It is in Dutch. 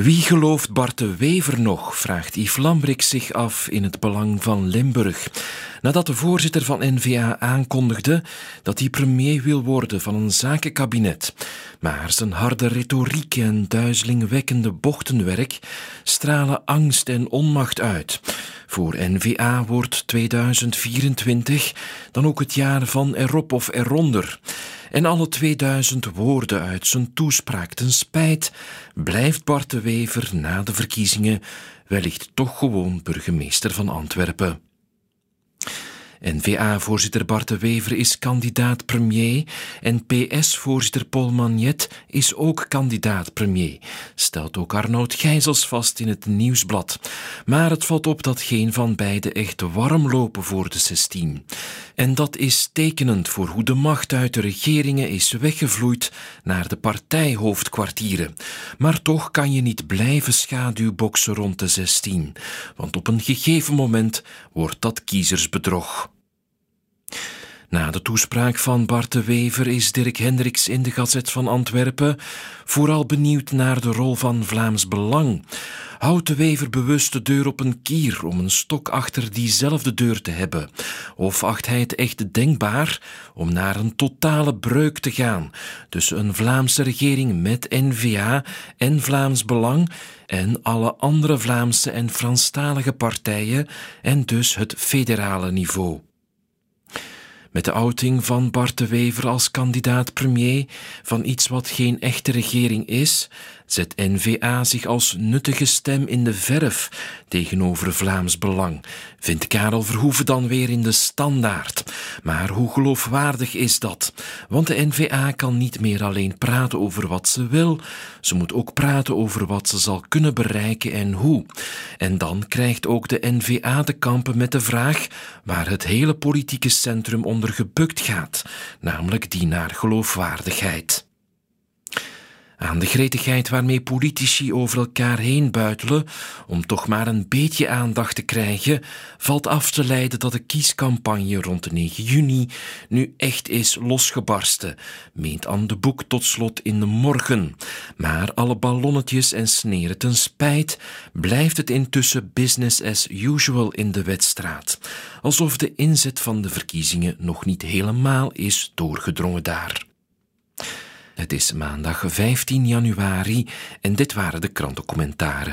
Wie gelooft Bart de Wever nog? vraagt Yves Lambrik zich af in het belang van Limburg. Nadat de voorzitter van NVA aankondigde dat hij premier wil worden van een zakenkabinet. Maar zijn harde retoriek en duizelingwekkende bochtenwerk stralen angst en onmacht uit. Voor NVA wordt 2024 dan ook het jaar van erop of eronder. En alle 2000 woorden uit zijn toespraak ten spijt blijft Bart de Wever na de verkiezingen wellicht toch gewoon burgemeester van Antwerpen. N-VA-voorzitter Bart de Wever is kandidaat premier en PS-voorzitter Paul Magnet is ook kandidaat premier, stelt ook Arnoud Gijzels vast in het nieuwsblad. Maar het valt op dat geen van beiden echt warm lopen voor de 16. En dat is tekenend voor hoe de macht uit de regeringen is weggevloeid naar de partijhoofdkwartieren. Maar toch kan je niet blijven schaduwboksen rond de 16, want op een gegeven moment wordt dat kiezersbedrog. Na de toespraak van Bart de Wever is Dirk Hendricks in de Gazet van Antwerpen vooral benieuwd naar de rol van Vlaams Belang. Houdt de Wever bewust de deur op een kier om een stok achter diezelfde deur te hebben? Of acht hij het echt denkbaar om naar een totale breuk te gaan tussen een Vlaamse regering met N-VA en Vlaams Belang en alle andere Vlaamse en Franstalige partijen en dus het federale niveau? Met de outing van Bart de Wever als kandidaat premier van iets wat geen echte regering is, zet NVA zich als nuttige stem in de verf tegenover Vlaams Belang. Vindt Karel Verhoeven dan weer in de standaard. Maar hoe geloofwaardig is dat? Want de NVA kan niet meer alleen praten over wat ze wil, ze moet ook praten over wat ze zal kunnen bereiken en hoe. En dan krijgt ook de NVA te kampen met de vraag waar het hele politieke centrum onder gebukt gaat, namelijk die naar geloofwaardigheid. Aan de gretigheid waarmee politici over elkaar heen buitelen om toch maar een beetje aandacht te krijgen, valt af te leiden dat de kiescampagne rond de 9 juni nu echt is losgebarsten, meent aan de Boek tot slot in de morgen. Maar alle ballonnetjes en sneren ten spijt blijft het intussen business as usual in de wedstraat, alsof de inzet van de verkiezingen nog niet helemaal is doorgedrongen daar. Het is maandag 15 januari en dit waren de krantencommentaren.